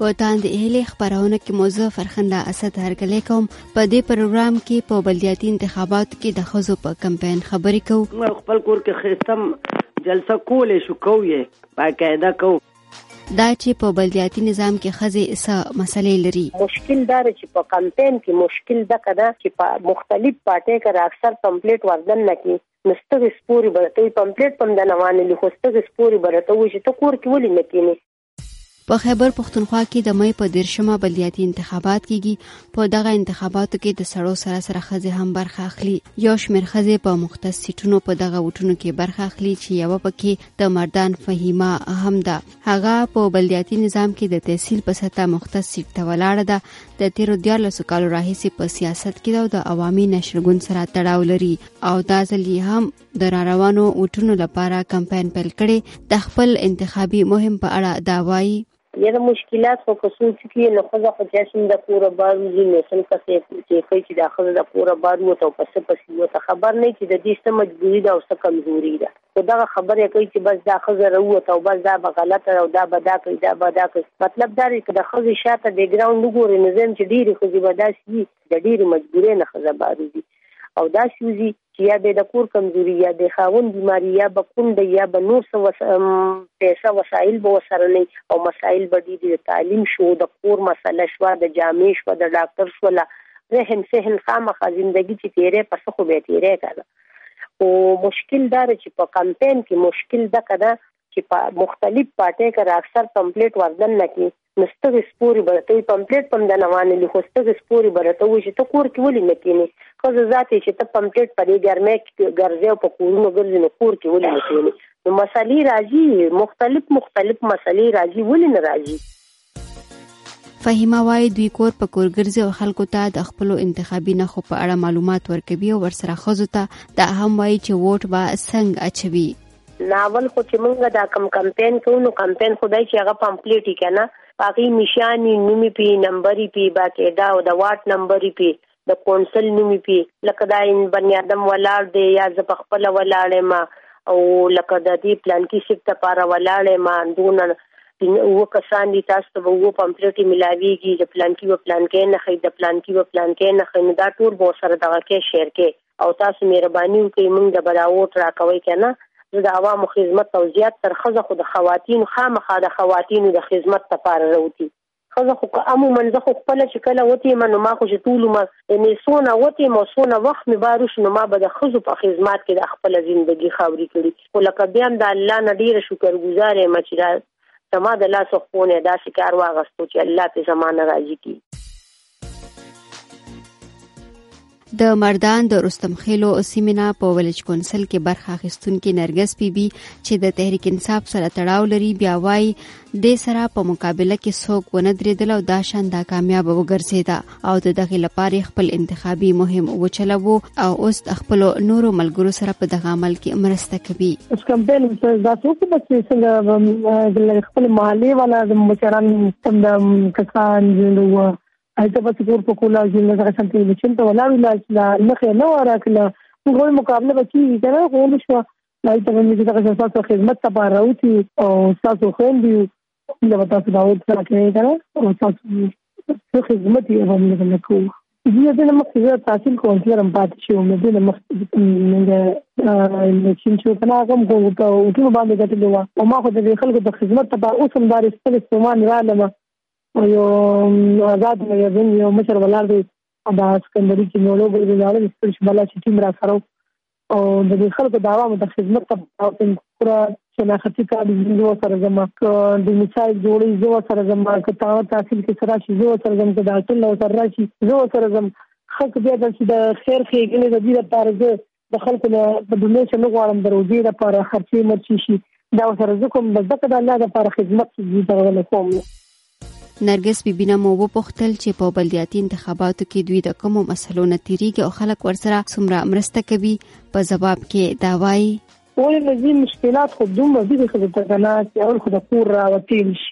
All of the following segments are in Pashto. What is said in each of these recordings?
په تاند اهلي خبرونه کې موضوع فرخنده اسد هرکلی کوم په دې پروګرام کې په بلدیاتي انتخاباتو کې د خزو په کمپاین خبرې کوو خپل کور کې خستم جلسه کولې شو کوی باقاعده کو دا چې په بلدیاتي نظام کې خزه اسه مسلې لري مشکل دا چې په کمپاین کې مشکل دا کده چې په مختلف پارټي کې اکثر پمپلیټ وردن نه کی نو ستغې سپورې به ته یې پمپلیټ پم د نوانلي خو ستغې سپورې به راته وایي چې ته کور کې ولې نه کینې په خیبر پښتونخوا کې د مې په دیرشمه بلدیاتي انتخابات کیږي په دغه انتخاباتو کې د سړو سره سره ښځې هم برخه اخلي یو شمېر ښځې په مختص سیټونو په دغه وټونو کې برخه اخلي چې یوه پکې د مردان فهیمه هم ده هغه په بلدیاتي نظام کې د تحصیل په سطح مختص سیټ ته ولاړه ده د تیرو دیارلسو کالو راهیسې په سیاست کې ده او د عوامي نشرګون سره تړاو لري او دا ځل یې هم د راروانو وټونو لپاره کمپاین پیل کړي د خپل انتخابي مهم په اړه دا وایي یره مشکلات خو په سوچ کې نو خو خو چې سم د کور بار وزي نو سم کسې چې کوي چې د خپل د کور بار وو ته پس پس وو ته خبر نه چې د دې څه مجبوری ده او څه کمزوري ده خو دغه خبره کوي چې بس دا خزه راوته او بس دا به غلطه او دا به دا کوي دا به دا کوي مطلب دا دی چې د خزه شاته بیک ګراوند وګوري نو زم چې ډیره خزه به داسې وي د ډیره مجبورې نه خزه باروي او دا سوزي چې یا به د کور کمزوري یا د خاوند بیماری یا به کونډه یا به نور څه وس... پیسې وسایل به وسره نه او مسایل به دي د تعلیم شو د کور مسله شو د جامع شو د ډاکټر شو له رحم سهل خامخ زندگی چې تیرې پس خو به تیرې کړه او مشکل دا دی چې په کمپاین کې مشکل دا کنه چې په مختلف پاتې کر اکثر پمپلیټ وردن نه کی نستغ سپوري برته پمپلیټ پم د نوانه له خوستغ سپوري برته و چې ته کور کې ولې نه کینی خو ذاتي چې ته پمپلیټ پرې ګرمه کې ګرځي او په کورونو ګرځي نو کور کې ولې نه کینی نو مسالې راځي مختلف مختلف مسالې راځي ولې نه راځي فهیمه وایي دوی کور په کور ګرځي او خلکو ته د خپلو انتخابي نښو په اړه معلومات ورکوي او ورسره ښځو ته دا هم وایي چې ووټ به څنګه اچوي ناول خو چې مونږ دا کم کمپاین کوو نو کمپاین خدای چې هغه پمپلیټی کنه باقي نشانی نومي پی نمبر پی باقاعده او د واټ نمبر پی د کونسل نومي پي لکه دا ان بني ادم ولاړ دی یا زه په خپل ولاړ یم او لکه د دې پلانکی سیب ته پاره ولاړ یم اندونه و کسان دي تاسو ته وو پمفلټي ملاويږي د پلانکی و پلانکی نه خې د پلانکی و پلانکی نه خې نو دا ټول به سره دغه کې شیر کې او تاسو مهرباني وکړئ موږ د بلاوټ راکوي کنه زه د عوامو خدمت او زیات تر خزه خو د خواتین خامخا د خواتینو د خدمت لپاره راوتی ښځه خو که عموما زه خو خپله چې کله وتې یم نو ما خو چې ټول عمر یعنې څونه وتې یم او څونه وخت مې بار وشو نو ما به د ښځو په خدمات کې دا خپله زندګي خاوري کړي خو لکه بیا هم د الله نه ډېره شکر ګزاره یم چې دا زما د لاس او خپو نه داسې کار واغستو چې الله پې زما نه راضي کېږي. د مردان د رستم خېلو سیمینا په ولج کونسل کې برخه اخیستونکې نرګس بیبي چې د تحریک انصاف سره تړاو لري بیا وایي د سره په مقابله کې څوک ونه درېدل او دا شان دا کامیاب وګرځیدا او د دغه لپاره خپل انتخابي مهم وچلوو او اوس د خپل نورو ملګرو سره په دغه عمل کې مرسته کوي اوس کوم بل دا څه کوم چې څنګه د خپل محلي ولا د مشران سم د کسان جوړو ایته په کور په کولا چې نه ځکه چې د چنته ولا ولا چې نه خې نه وراکله موږ مقابله وکړي چې نه غوښنه شو دا ته موږ چې تاسو خدمت ته پاره راوتی او تاسو خوندې له وتا څخه داوود سره کړی کړه او تاسو څه خدمت یې باندې نه کوو زه د مخ زه تحصیل کوم چې رم پات شي او مې د مخ موږ الیکشن شو کنه کوم کوم ته او ټول باندې کتل و او ما خو د خلکو د خدمت لپاره اوس هم دار خپل استعمال را لمه او یو آزاد مې یو مشر ولر دی دا سکندري کې نو لوګو دی لاله خپل شماله چې تیم را سره او د دې خلکو د عوامو د خدمت په خاطر پورا شناختی کارت زو سره زما ک د مثال جوړي زو سره زما ک تا تحصیل کې سره شي زو سره زما ک ډاکټر لو سره راشي زو سره زما خلک بیا د خیر خېګنې د دې لپاره زه د خلکو نه په دنیا شنو غواړم د روزي لپاره خرچي مرچي شي دا سره زه کوم د زکه د الله لپاره خدمت دي دا ولکم نرګس بیبینه مو وپوښتل چې په بلدیاتي انتخاباتو کې دوی د کومو مسلو نه تیریږي او خلک ورسره څومره مرسته کوي په ځواب کې دا وایي ولې لږی مشکلات خو دومره دي چې د تګنا چې اول خو د کور راوتیل شي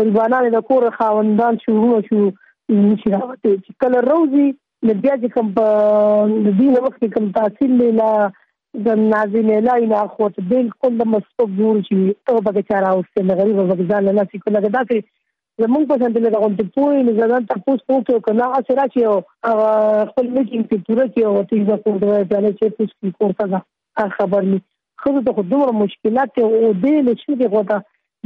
طالبانان د کور خاوندان شروع شو نشي راوتي چې کله روزي نو بیا چې کوم په دې وخت کې کوم تحصیل لیلا د نازې لیلا نه خو ته بالکل د مسکو جوړ شي ته به کې چاره اوسې نه غریب به ځان نه سې کوله دا چې زمونږ په شان دلته غونډې پوي نه ځان ته پوس پوس او کنه اثر چې او خپل میټینګ کې پوره کې او ته یې کوم ډول چې پوس کې کوم څه هر خبر مې خزو ته خو دومره مشکلات ته او دې الیکشن کې خو ته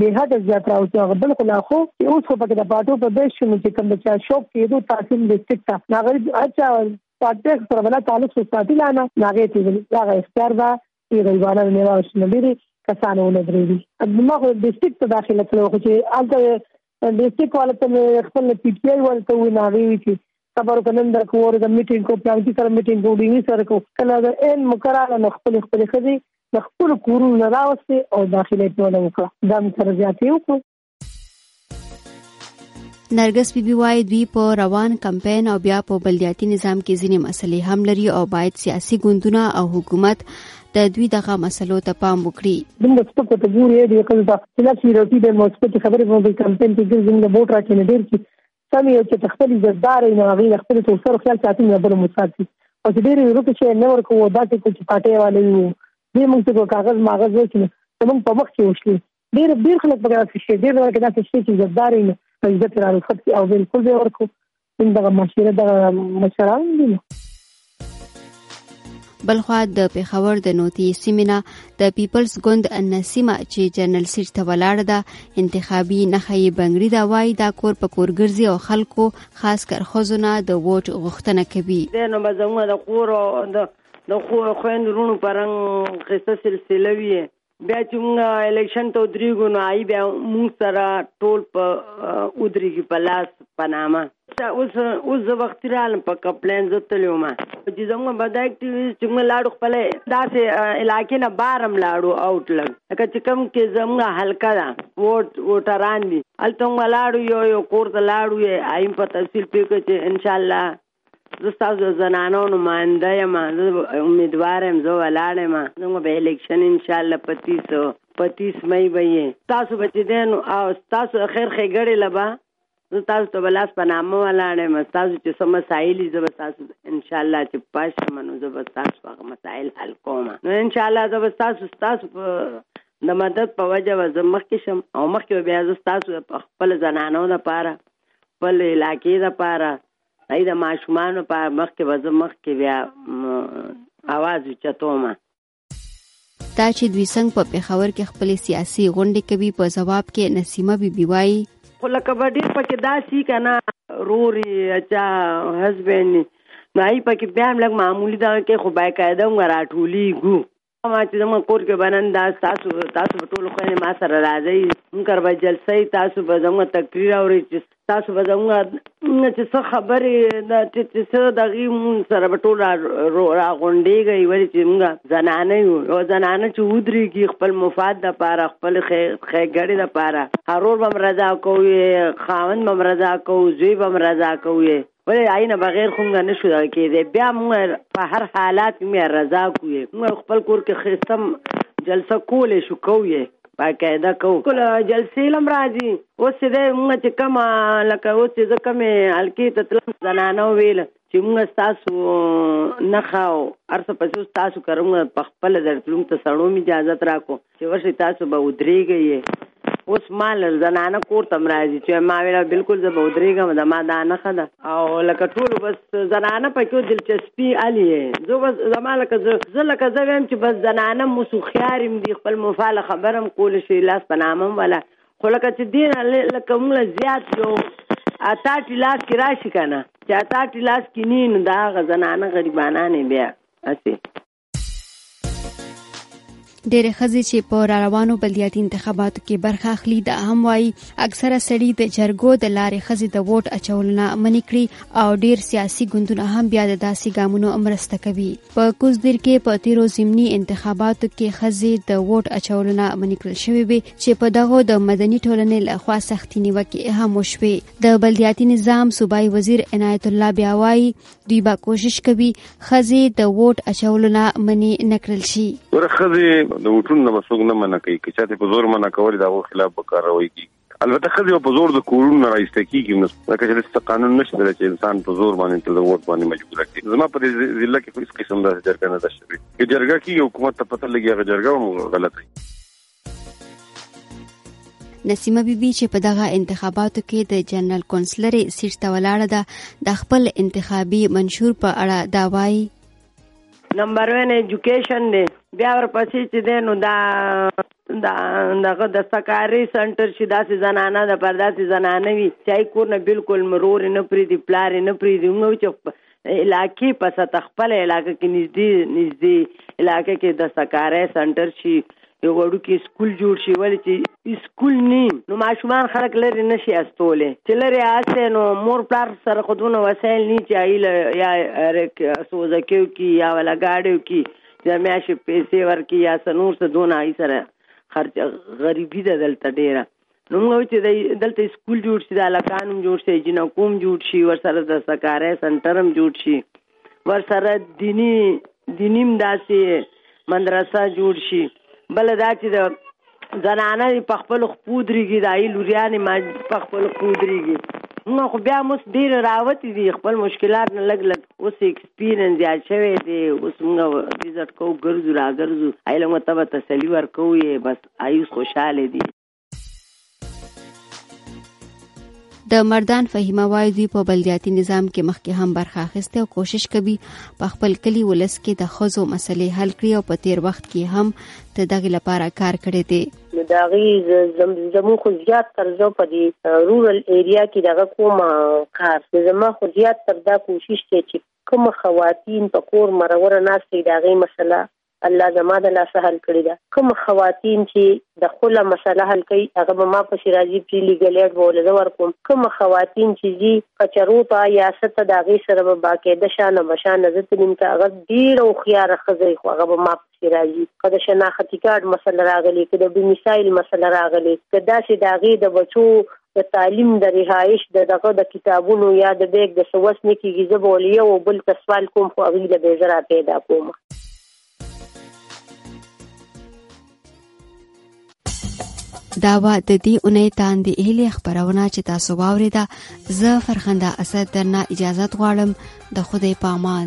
به حد زیات راو چې هغه بلکل اخو چې اوس خو پکې د پاتو په دې شنو چې کوم چې شوق کې دوه تاسو دې ټیک تا ناغری اچھا پاتې سره بلا تعلق سره ساتي لا نه ناغې ته دا اختیار دا چې غیبانه نه راوښنه لري کسانونه درې دي ما خو ډیسټریکټ ته داخله کړو خو چې الته د ډیسټریکټ والو ته مې خپل پی ټي آی والو ته وویل هغوی وایي چې خبر وکړه نن در کوو د میټینګ کوو پلانکي سره میټینګ کوو ډیني سره کوو کله د عین موقع راغله نو خپلې خپلې ښځې د خپلو کورونو نه راوستې او داخله یې ټوله وکړه دا موږ سره زیات یې وکړو نرګس بي بي وايي دوی په روان کمپاین او بیا په بلدیاتي نظام کې ځینې مسلې هم لري او باید سیاسي ګوندونه او حکومت د دوی دغه مسلو ته پام وکړي دومره سپک ته ګوري دی خو دا خلاف سیروټي د مسکو کې خبرې په موبایل کمپاین کې ګرځي موږ بوټ راکې نه ډیر کی سم یو چې خپل زردار نه غي خپل څو سره خیال ساتي نه بل مساتي او چې ډیر ورته شي نه ورکو دا چې کوم پټه والي دی موږ ته کاغذ ماغذ وکړي زمونږ په مخ کې وشلي ډېر ډېر خلک په دغه کې ډېر ورکه دا څه چې زداري نه په عزت را رخصت او بالکل به ورکو دغه مشوره دغه مشران دي بلخوا د پیښور د نوتی سیمینا د پیپلز ګوند نسیمه چې جنرال سیټ ته ولاړ ده انتخابي نخې بنگړي دا وای دا کور په کور ګرځي او خلکو خاص کر خزونه د ووټ غوښتنه کوي د نو بزمه د کور د د خو خويند رونو پرنګ قصه سلسله وی بیا چې موږ الیکشن ته ودرېږو نو آی بیا موږ سره ټول په ودرېږي په لاس په نامه اوس اوس زه وختي رالم په کمپلین زه تللی وم چې زموږ به دا اکټیویز چې موږ لاړو خپل داسې علاقې نه بارم لاړو اوټ لګ لکه چې کوم کې زموږ حلقه ده ووټ ووټران دي هلته موږ لاړو یو یو کور ته لاړو یې ایم په تفصیل پېښه چې انشاءالله زه ستاسو د زنانو نماینده یم، زه امیدواره یم، زه ولاړه یم، زموږ به الیکشن انشاالله په تیس په تیس مۍ به یې ستاسو به چې دی نو او ستاسو د خیر ښېګړې له به زه تاسو ته به لاس په نامه ولاړه یم، ستاسو چې څه مسایل دي زه به ستاسو انشاالله چې پاس شم نو زه به ستاسو هغه مسایل حل کوم، نو انشاالله زه به ستاسو ستاسو په د مدد په وجه به زه مخکې شم او مخکې به بیا زه ستاسو په خپل زنانو لپاره خپل علاقې لپاره ای د ماشومانو په مخ کې به زه مخ کې بیا اواز اوچتوم دا چې دوی څنګه په پېښور کې خپلې سیاسي غونډې کوي په ځواب کې نسیمه بي بي وایي خو لکه به ډېر پکې داسې که نه روري چا هسبینډ نو هغوی پکې بیا هم لږ معمولي دغه کې خو باقاعده موږ راټولېږو کومه چې زموږ کور کې به نن دا ستاسو تاسو به ټول خوینې ما سره راځئ موږ سره به جلسه وي تاسو به زموږ تقریر اورئ چې تاسو به زموږ چې څه خبرې چې چې څه دغې موږ سره به ټول راغونډېږئ ولې چې موږ زنانه یو او زنانه چې ودرېږي خپل مفاد دپاره خپل ښېګړې دپاره هرور به هم رضا کوو خاوند به هم رضا کوو زوی به هم رضا کوو ولې د هغې نه بغیر خو موږ نه شو دغه کېدای، بیا موږ په هر حالات کې موږ رضا کوو یې، موږ خپل کور کې ښایسته جلسه کولی شو، کوو یې، باقاعده کوو، خو له جلسې نه هم راځي، اوس چې دی موږ چې کوم لکه اوس چې زه کومې حلقې ته تلم زنانو ویل چې موږ ستاسو نښه او هر څه پسې اوس تاسو کره موږ په خپله درتلو موږ ته سړو هم اجازت راکړو، چې ورشي تاسو به ودرېږئ یې اوس ما له زنانه کور ته هم راځي چې ما ویل بلکل زه به ودرېږم زما دا نښه ده او لکه ټولو بس زنانه پکې دلچسپي علي یې زه بس زما لکه زه زه لکه زه ویم چې بس زنانه هم اوس هوښیار هم دي خپل مفاله خبره هم کولی شي لاس په نامه هم وله خو لکه چې دې نه لکه موږ زیات یو اتا ټي لاس کې راشي که نه چې اتا ټي لاس کې نی نو د هغه زنانه غریبانانې بیا هسې ډېر خزي چې په را روانو بلدیاتي انتخاباتو کې برخه اخلي دا هم وایي اکثره سړي د جرګو د لارې خزي د ووټ اچولو نه منې کړي او ډېر سیاسي ګوندونه هم بیا د داسې ګامونو مرسته کوي په کوزدیر کې په تیرو ضمني انتخاباتو کې خزي د ووټ اچولو نه منې کړل شوې وي چې په دغه د مدني ټولنې له خوا سختي نیوکې هم وشوې د بلدیاتي نظام صوبایي وزیر عنایت الله بیا وایي دوی به کوشش کوي خزي د ووټ اچولو نه منی نکړل شي ور خزي د ووټونو نه مسوګ نه منه کوي چې چاته په زور منه کول دا غو خلاف به کاروي کی البته خزي په زور د کورونو نه راځي کیږي نو لکه چې د قانون نشته چې انسان په زور باندې ته د ووټ باندې مجبور کړي زما په دې ضلع کې هیڅ قسم د جرګه نه ده شوې چې جرګه کې حکومت ته پته لګي هغه جرګه هم غلطه نسیمه بیبي چې په دغه انتخاباتو کې د جنرال کونسلرې سیټ ته ولاړه ده د خپل انتخابي منشور په اړه دا وایي نمبر 1 ایجوکیشن دی بیا ورپسې چې دی نو دا دا دغه د سکاري سنټر چې داسې زنانه د پر داسې زنانه وي چې کور نه بالکل مرور نه پریدي پلار نه پریدي نو چې علاقې په سطح خپل علاقه کې نږدې نږدې علاقه کې د سکارې سنټر شي یو وړوکی سکول جوړ شي ولې چې سکول نی نو ماشومان خلک لري نشي استولې چې لري اسه نو مور پلار سره خودونه وسایل نه چایل یا سوزکیو کی یا ولا گاډیو کی یا میاشې پیسې ورکی یا سنور څه دونه ای سره خرچ غریبی ده دلته ډیره نو موږ چې دلته سکول جوړ شي د الکان هم جوړ شي جنو کوم جوړ شي ورسره د سکارې سنټر هم جوړ شي ورسره دینی دینیم داسې مدرسه جوړ شي بل دا چې د زنانه په خپل خپودريږي د ای لوريانې ما په خپل خپودريږي نو خو بیا موږ ډیر راوتی دي خپل مشکلات نه لګ لګ اوس ایکسپیرینس زیات شوی دی اوس موږ وزټ کوو ګرځو را ګرځو ایله مو ته تسلی ورکوو بس ایوس خوشاله دي د مردان فهیمه وایي دوی په بلدیاتي نظام کې مخکې هم برخه اخیسته او کوشش کوي په خپل کلی ولس کې د خزو مسلې حل کړي او په تیر وخت کې هم د دغه لپاره کار کړی دی نو دا غي زمو خو زیات تر زو په دې رورل ایریا کې دغه کوم کار زمو خو زیات تر دا کوشش کوي چې کوم خواتین په کور مرور ناس کې دغه مسله الله زما د لاسه حل کړی دا کوم خواتین چې د خپل مسله حل کوي هغه به ما په شرازي پری لیګل ایډ بوله زور کوم کوم خواتین چې جی کچرو ته یا ست دا غي سره به باقاعده شانه بشانه زت نیم ته هغه ډیر او خيار خزي خو هغه به ما په شرازي کده شناختی کارت مسله راغلی کده د میسایل مسله راغلی کدا چې دا غي د بچو د تعلیم د رهایش د دغه د کتابونو یا د بیگ د سوس نه کیږي زه به ولې یو بل ته سوال کوم خو هغوی له به زه را پیدا کوم دا و د دې اونۍ تاندې هلي خبرونه چې تاسو واوریده زه فرخنده اسد درنه اجازه غواړم د خوده پامان